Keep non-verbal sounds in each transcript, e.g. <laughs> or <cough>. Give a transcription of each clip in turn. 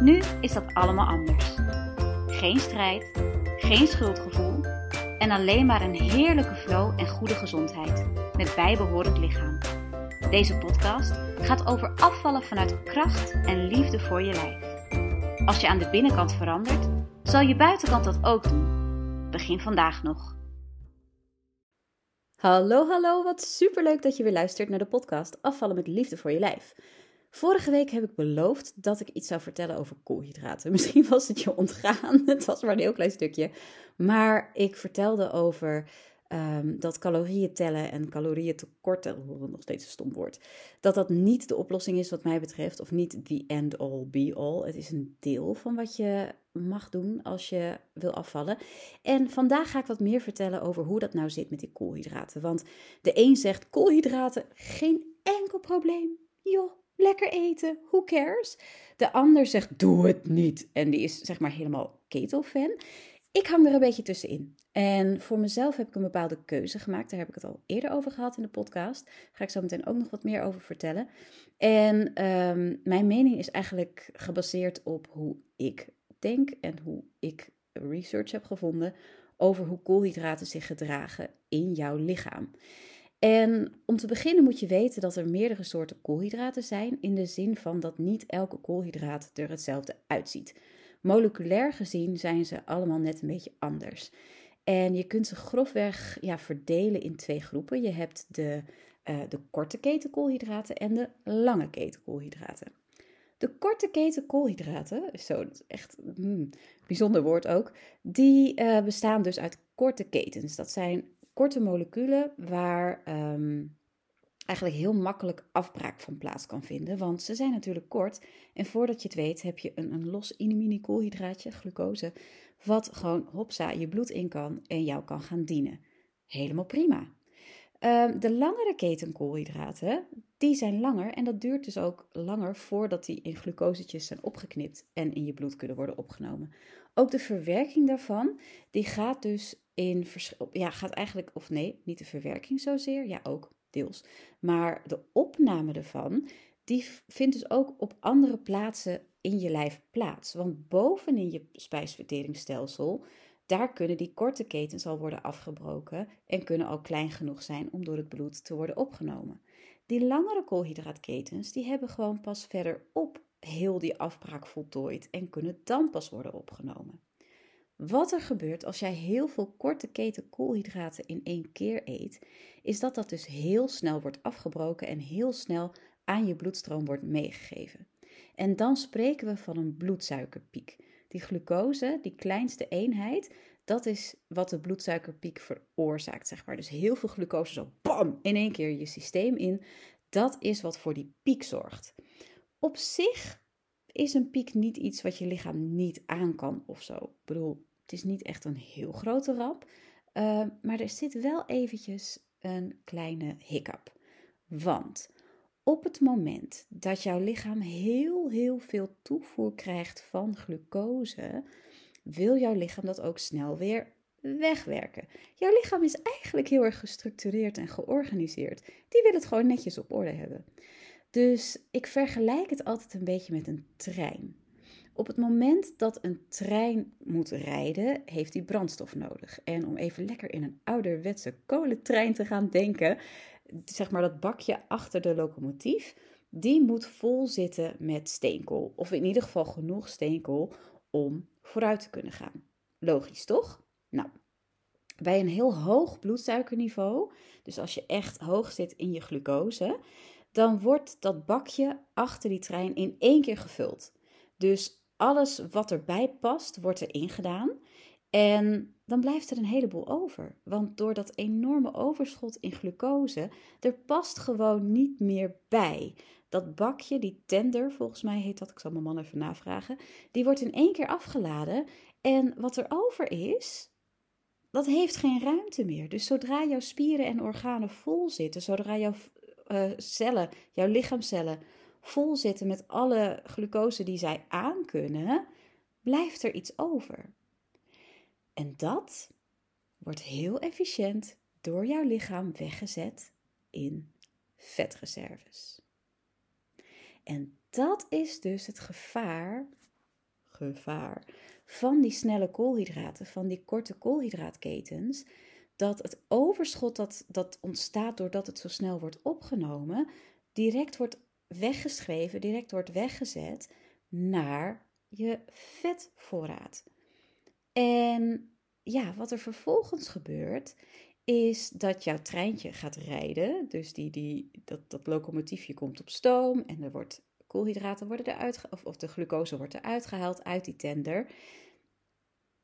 Nu is dat allemaal anders. Geen strijd, geen schuldgevoel en alleen maar een heerlijke flow en goede gezondheid met bijbehorend lichaam. Deze podcast gaat over afvallen vanuit kracht en liefde voor je lijf. Als je aan de binnenkant verandert, zal je buitenkant dat ook doen. Begin vandaag nog. Hallo, hallo, wat superleuk dat je weer luistert naar de podcast Afvallen met liefde voor je lijf. Vorige week heb ik beloofd dat ik iets zou vertellen over koolhydraten. <laughs> Misschien was het je ontgaan, <laughs> het was maar een heel klein stukje. Maar ik vertelde over um, dat calorieën tellen en calorieën tekort tellen, nog steeds een stom woord, dat dat niet de oplossing is wat mij betreft, of niet the end all be all. Het is een deel van wat je mag doen als je wil afvallen. En vandaag ga ik wat meer vertellen over hoe dat nou zit met die koolhydraten. Want de een zegt koolhydraten, geen enkel probleem. Joh, lekker eten, who cares? De ander zegt doe het niet en die is zeg maar helemaal keto-fan. Ik hang er een beetje tussenin. En voor mezelf heb ik een bepaalde keuze gemaakt. Daar heb ik het al eerder over gehad in de podcast. Daar ga ik zo meteen ook nog wat meer over vertellen. En ehm, mijn mening is eigenlijk gebaseerd op hoe ik denk en hoe ik research heb gevonden over hoe koolhydraten zich gedragen in jouw lichaam. En om te beginnen moet je weten dat er meerdere soorten koolhydraten zijn, in de zin van dat niet elke koolhydraat er hetzelfde uitziet. Moleculair gezien zijn ze allemaal net een beetje anders. En je kunt ze grofweg ja, verdelen in twee groepen. Je hebt de, uh, de korte keten koolhydraten en de lange keten koolhydraten. De korte keten koolhydraten, zo is echt hmm, bijzonder woord ook, die uh, bestaan dus uit korte ketens. Dat zijn korte moleculen waar um, eigenlijk heel makkelijk afbraak van plaats kan vinden. Want ze zijn natuurlijk kort. En voordat je het weet heb je een, een los mini-koolhydraatje, glucose, wat gewoon hopsa je bloed in kan en jou kan gaan dienen. Helemaal prima. Um, de langere keten koolhydraten, die zijn langer en dat duurt dus ook langer voordat die in glucosetjes zijn opgeknipt en in je bloed kunnen worden opgenomen. Ook de verwerking daarvan, die gaat dus in, ja, gaat eigenlijk, of nee, niet de verwerking zozeer, ja ook deels, maar de opname ervan, die vindt dus ook op andere plaatsen in je lijf plaats. Want bovenin je spijsverteringsstelsel, daar kunnen die korte ketens al worden afgebroken en kunnen al klein genoeg zijn om door het bloed te worden opgenomen. Die langere koolhydraatketens, die hebben gewoon pas verderop heel die afbraak voltooid en kunnen dan pas worden opgenomen. Wat er gebeurt als jij heel veel korte keten koolhydraten in één keer eet, is dat dat dus heel snel wordt afgebroken en heel snel aan je bloedstroom wordt meegegeven. En dan spreken we van een bloedsuikerpiek. Die glucose, die kleinste eenheid, dat is wat de bloedsuikerpiek veroorzaakt, zeg maar. Dus heel veel glucose zo in één keer je systeem in. Dat is wat voor die piek zorgt. Op zich is een piek niet iets wat je lichaam niet aan kan of zo. Ik bedoel, het is niet echt een heel grote ramp, uh, maar er zit wel eventjes een kleine hiccup. Want op het moment dat jouw lichaam heel, heel veel toevoer krijgt van glucose, wil jouw lichaam dat ook snel weer wegwerken. Jouw lichaam is eigenlijk heel erg gestructureerd en georganiseerd. Die wil het gewoon netjes op orde hebben. Dus ik vergelijk het altijd een beetje met een trein. Op het moment dat een trein moet rijden, heeft hij brandstof nodig. En om even lekker in een ouderwetse kolentrein te gaan denken, zeg maar dat bakje achter de locomotief, die moet vol zitten met steenkool. Of in ieder geval genoeg steenkool om vooruit te kunnen gaan. Logisch toch? Nou, bij een heel hoog bloedsuikerniveau, dus als je echt hoog zit in je glucose, dan wordt dat bakje achter die trein in één keer gevuld. Dus alles wat erbij past, wordt erin gedaan. En dan blijft er een heleboel over. Want door dat enorme overschot in glucose, er past gewoon niet meer bij. Dat bakje, die tender, volgens mij heet dat, ik zal mijn man even navragen, die wordt in één keer afgeladen. En wat er over is, dat heeft geen ruimte meer. Dus zodra jouw spieren en organen vol zitten, zodra jouw uh, cellen, jouw lichaamcellen vol zitten met alle glucose die zij aankunnen, blijft er iets over. En dat wordt heel efficiënt door jouw lichaam weggezet in vetreserves. En dat is dus het gevaar, gevaar van die snelle koolhydraten, van die korte koolhydraatketens, dat het overschot dat, dat ontstaat doordat het zo snel wordt opgenomen, direct wordt weggeschreven, direct wordt weggezet naar je vetvoorraad. En ja, wat er vervolgens gebeurt, is dat jouw treintje gaat rijden. Dus die, die, dat, dat locomotiefje komt op stoom en er wordt koolhydraten worden eruit, of, of de glucose wordt eruit gehaald uit die tender.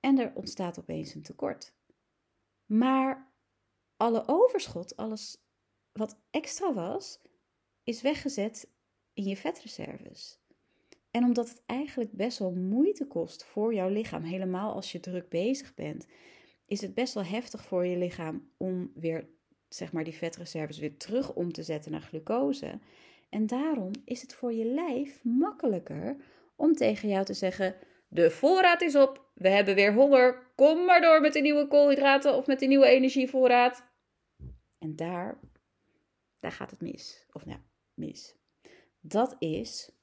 En er ontstaat opeens een tekort. Maar alle overschot, alles wat extra was, is weggezet in je vetreserves. En omdat het eigenlijk best wel moeite kost voor jouw lichaam, helemaal als je druk bezig bent, is het best wel heftig voor je lichaam om weer zeg maar die vetreserves weer terug om te zetten naar glucose. En daarom is het voor je lijf makkelijker om tegen jou te zeggen: de voorraad is op, we hebben weer honger, kom maar door met de nieuwe koolhydraten of met de nieuwe energievoorraad. En daar, daar gaat het mis. Of nou, mis. Dat is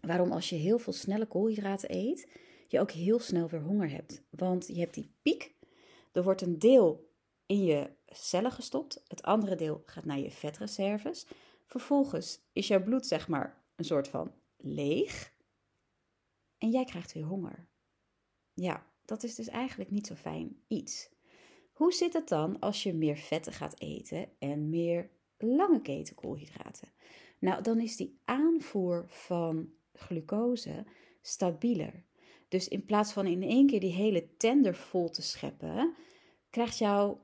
waarom als je heel veel snelle koolhydraten eet, je ook heel snel weer honger hebt. Want je hebt die piek, er wordt een deel in je cellen gestopt, het andere deel gaat naar je vetreserves. Vervolgens is jouw bloed zeg maar een soort van leeg en jij krijgt weer honger. Ja, dat is dus eigenlijk niet zo fijn iets. Hoe zit het dan als je meer vetten gaat eten en meer lange keten koolhydraten? Nou, dan is die aanvoer van glucose stabieler. Dus in plaats van in één keer die hele tender vol te scheppen, krijgt jou,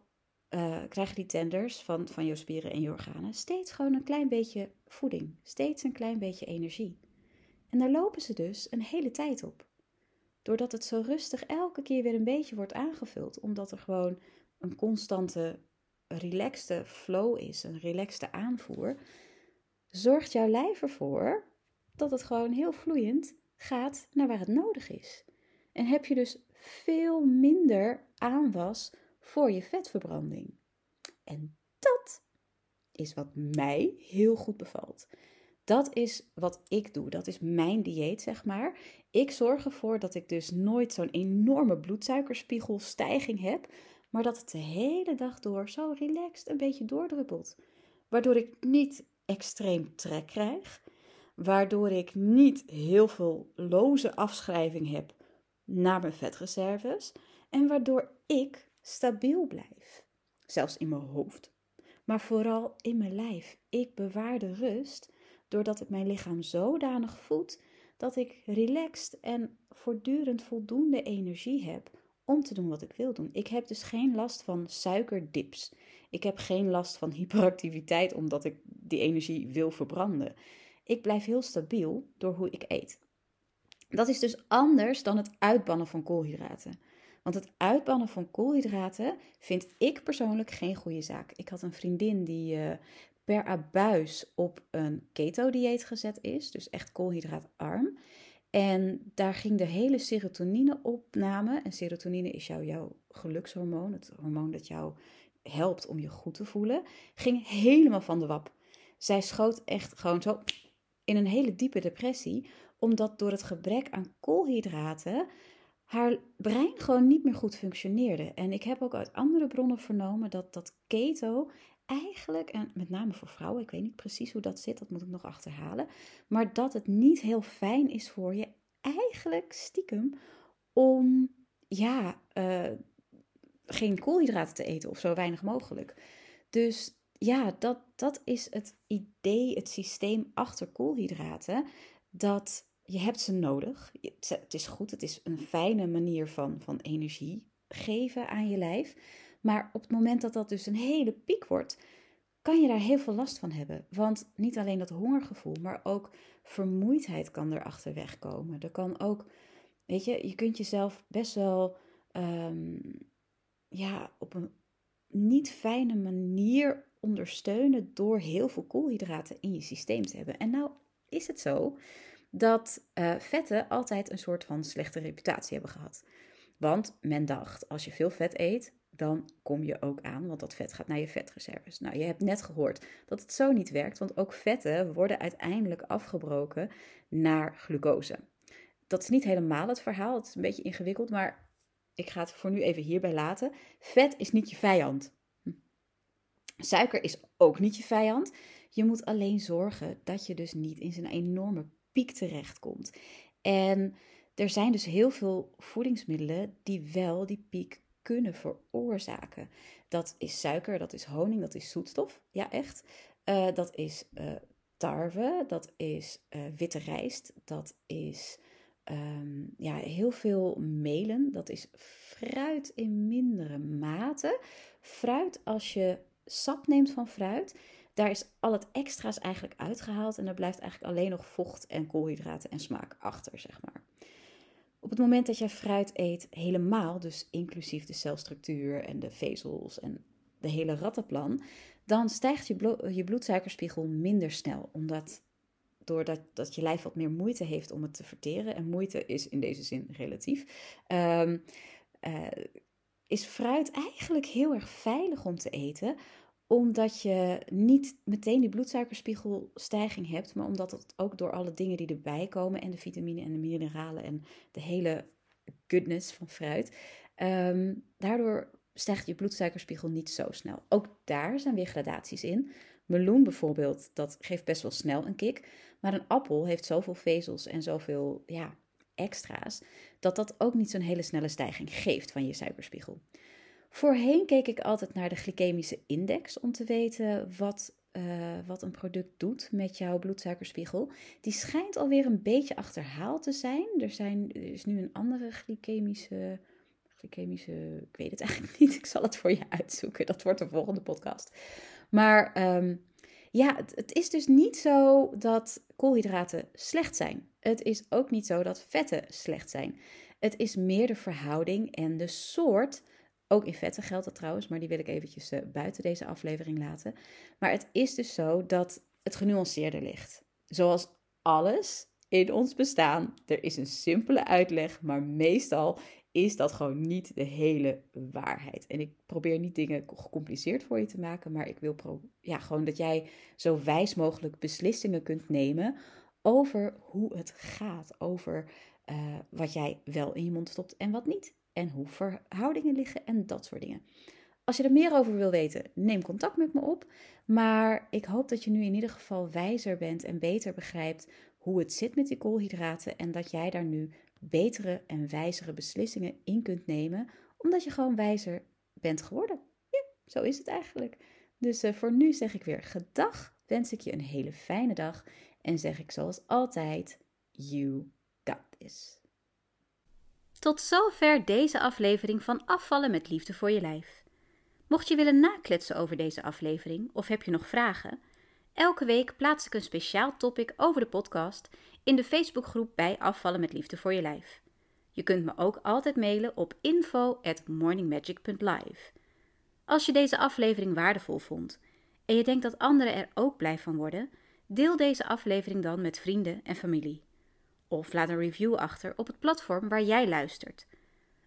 uh, krijgen die tenders van, van jouw spieren en je organen steeds gewoon een klein beetje voeding, steeds een klein beetje energie. En daar lopen ze dus een hele tijd op. Doordat het zo rustig elke keer weer een beetje wordt aangevuld, omdat er gewoon een constante, relaxte flow is, een relaxte aanvoer, zorgt jouw lijf ervoor dat het gewoon heel vloeiend gaat naar waar het nodig is. En heb je dus veel minder aanwas voor je vetverbranding. En dat is wat mij heel goed bevalt. Dat is wat ik doe. Dat is mijn dieet, zeg maar. Ik zorg ervoor dat ik dus nooit zo'n enorme bloedsuikerspiegelstijging heb, maar dat het de hele dag door zo relaxed een beetje doordruppelt. Waardoor ik niet extreem trek krijg, waardoor ik niet heel veel loze afschrijving heb naar mijn vetreserves en waardoor ik stabiel blijf. Zelfs in mijn hoofd, maar vooral in mijn lijf. Ik bewaar de rust doordat ik mijn lichaam zodanig voed dat ik relaxed en voortdurend voldoende energie heb om te doen wat ik wil doen. Ik heb dus geen last van suikerdips. Ik heb geen last van hyperactiviteit omdat ik die energie wil verbranden. Ik blijf heel stabiel door hoe ik eet. Dat is dus anders dan het uitbannen van koolhydraten. Want het uitbannen van koolhydraten vind ik persoonlijk geen goede zaak. Ik had een vriendin die uh, per abuis op een keto-dieet gezet is, dus echt koolhydraatarm. En daar ging de hele serotonineopname, en serotonine is jouw gelukshormoon, het hormoon dat jou helpt om je goed te voelen, ging helemaal van de wap. Zij schoot echt gewoon zo in een hele diepe depressie, omdat door het gebrek aan koolhydraten haar brein gewoon niet meer goed functioneerde. En ik heb ook uit andere bronnen vernomen dat dat keto eigenlijk, en met name voor vrouwen, ik weet niet precies hoe dat zit, dat moet ik nog achterhalen, maar dat het niet heel fijn is voor je, eigenlijk stiekem, om ja, uh, geen koolhydraten te eten of zo weinig mogelijk. Dus ja, dat, dat is het idee, het systeem achter koolhydraten. Dat je hebt ze nodig. Het is goed, het is een fijne manier van, van energie geven aan je lijf. Maar op het moment dat dat dus een hele piek wordt, kan je daar heel veel last van hebben. Want niet alleen dat hongergevoel, maar ook vermoeidheid kan er achterweg komen. Er kan ook, weet je, je kunt jezelf best wel ehm, ja, op een niet fijne manier ondersteunen door heel veel koolhydraten in je systeem te hebben. En nou is het zo dat uh, vetten altijd een soort van slechte reputatie hebben gehad. Want men dacht, als je veel vet eet, dan kom je ook aan, want dat vet gaat naar je vetreserves. Nou, je hebt net gehoord dat het zo niet werkt, want ook vetten worden uiteindelijk afgebroken naar glucose. Dat is niet helemaal het verhaal, het is een beetje ingewikkeld, maar ik ga het voor nu even hierbij laten. Vet is niet je vijand. Hm. Suiker is ook niet je vijand. Je moet alleen zorgen dat je dus niet in zijn enorme piek terechtkomt. En er zijn dus heel veel voedingsmiddelen die wel die piek kunnen veroorzaken. Dat is suiker, dat is honing, dat is zoetstof. Ja, echt. Uh, dat is uh, tarwe, dat is uh, witte rijst, dat is um, ja, heel veel melen. Dat is fruit in mindere mate. Fruit, als je sap neemt van fruit, daar is al het extra's eigenlijk uitgehaald. En er blijft eigenlijk alleen nog vocht en koolhydraten en smaak achter, zeg maar. Op het moment dat jij fruit eet, helemaal, dus inclusief de celstructuur en de vezels en de hele rattenplan, dan stijgt je, je bloedsuikerspiegel minder snel. Omdat doordat dat je lijf wat meer moeite heeft om het te verteren. En moeite is in deze zin relatief. Um, uh, is fruit eigenlijk heel erg veilig om te eten omdat je niet meteen die bloedsuikerspiegelstijging hebt, maar omdat het ook door alle dingen die erbij komen en de vitamine en de mineralen en de hele goodness van fruit, um, daardoor stijgt je bloedsuikerspiegel niet zo snel. Ook daar zijn weer gradaties in. Meloen bijvoorbeeld, dat geeft best wel snel een kick. Maar een appel heeft zoveel vezels en zoveel ja, extra's, dat dat ook niet zo'n hele snelle stijging geeft van je suikerspiegel. Voorheen keek ik altijd naar de glycemische index om te weten wat, uh, wat een product doet met jouw bloedsuikerspiegel. Die schijnt alweer een beetje achterhaald te zijn. Er, zijn, er is nu een andere glycemische, glycemische. Ik weet het <laughs> eigenlijk niet. Ik zal het voor je uitzoeken. Dat wordt de volgende podcast. Maar um, ja, het, is dus niet zo dat koolhydraten slecht zijn. Het is ook niet zo dat vetten slecht zijn. Het is meer de verhouding en de soort ook in vetten geldt dat trouwens, maar die wil ik eventjes uh, buiten deze aflevering laten. Maar het is dus zo dat het genuanceerder ligt. Zoals alles in ons bestaan. Er is een simpele uitleg, maar meestal is dat gewoon niet de hele waarheid. En ik probeer niet dingen gecompliceerd voor je te maken, maar ik wil ja, gewoon dat jij zo wijs mogelijk beslissingen kunt nemen over hoe het gaat, over uh, wat jij wel in je mond stopt en wat niet en hoe verhoudingen liggen en dat soort dingen. Als je er meer over wil weten, neem contact met me op. Maar ik hoop dat je nu in ieder geval wijzer bent en beter begrijpt hoe het zit met die koolhydraten en dat jij daar nu betere en wijzere beslissingen in kunt nemen, omdat je gewoon wijzer bent geworden. Ja, zo is het eigenlijk. Dus uh, voor nu zeg ik weer gedag, wens ik je een hele fijne dag en zeg ik zoals altijd, you got this. Tot zover deze aflevering van Afvallen met Liefde voor je Lijf. Mocht je willen nakletsen over deze aflevering of heb je nog vragen, elke week plaats ik een speciaal topic over de podcast in de Facebookgroep bij Afvallen met Liefde voor je Lijf. Je kunt me ook altijd mailen op info@morningmagic.live. Als je deze aflevering waardevol vond en je denkt dat anderen er ook blij van worden, deel deze aflevering dan met vrienden en familie. Of laat een review achter op het platform waar jij luistert.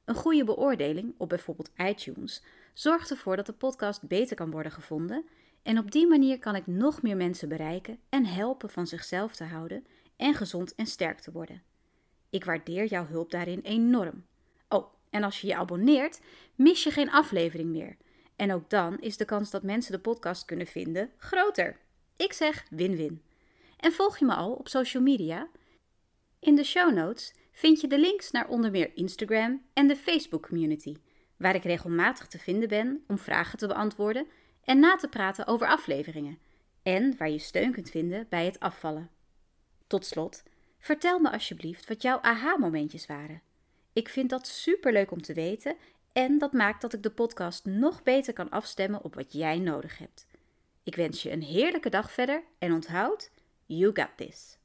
Een goede beoordeling op bijvoorbeeld iTunes zorgt ervoor dat de podcast beter kan worden gevonden en op die manier kan ik nog meer mensen bereiken en helpen van zichzelf te houden en gezond en sterk te worden. Ik waardeer jouw hulp daarin enorm. Oh, en als je je abonneert, mis je geen aflevering meer. En ook dan is de kans dat mensen de podcast kunnen vinden groter. Ik zeg win-win. En volg je me al op social media? In de show notes vind je de links naar onder meer Instagram en de Facebook community, waar ik regelmatig te vinden ben om vragen te beantwoorden en na te praten over afleveringen, en waar je steun kunt vinden bij het afvallen. Tot slot, vertel me alsjeblieft wat jouw aha-momentjes waren. Ik vind dat superleuk om te weten En dat maakt dat ik de podcast nog beter kan afstemmen op wat jij nodig hebt. Ik wens je een heerlijke dag verder en onthoud, you got this.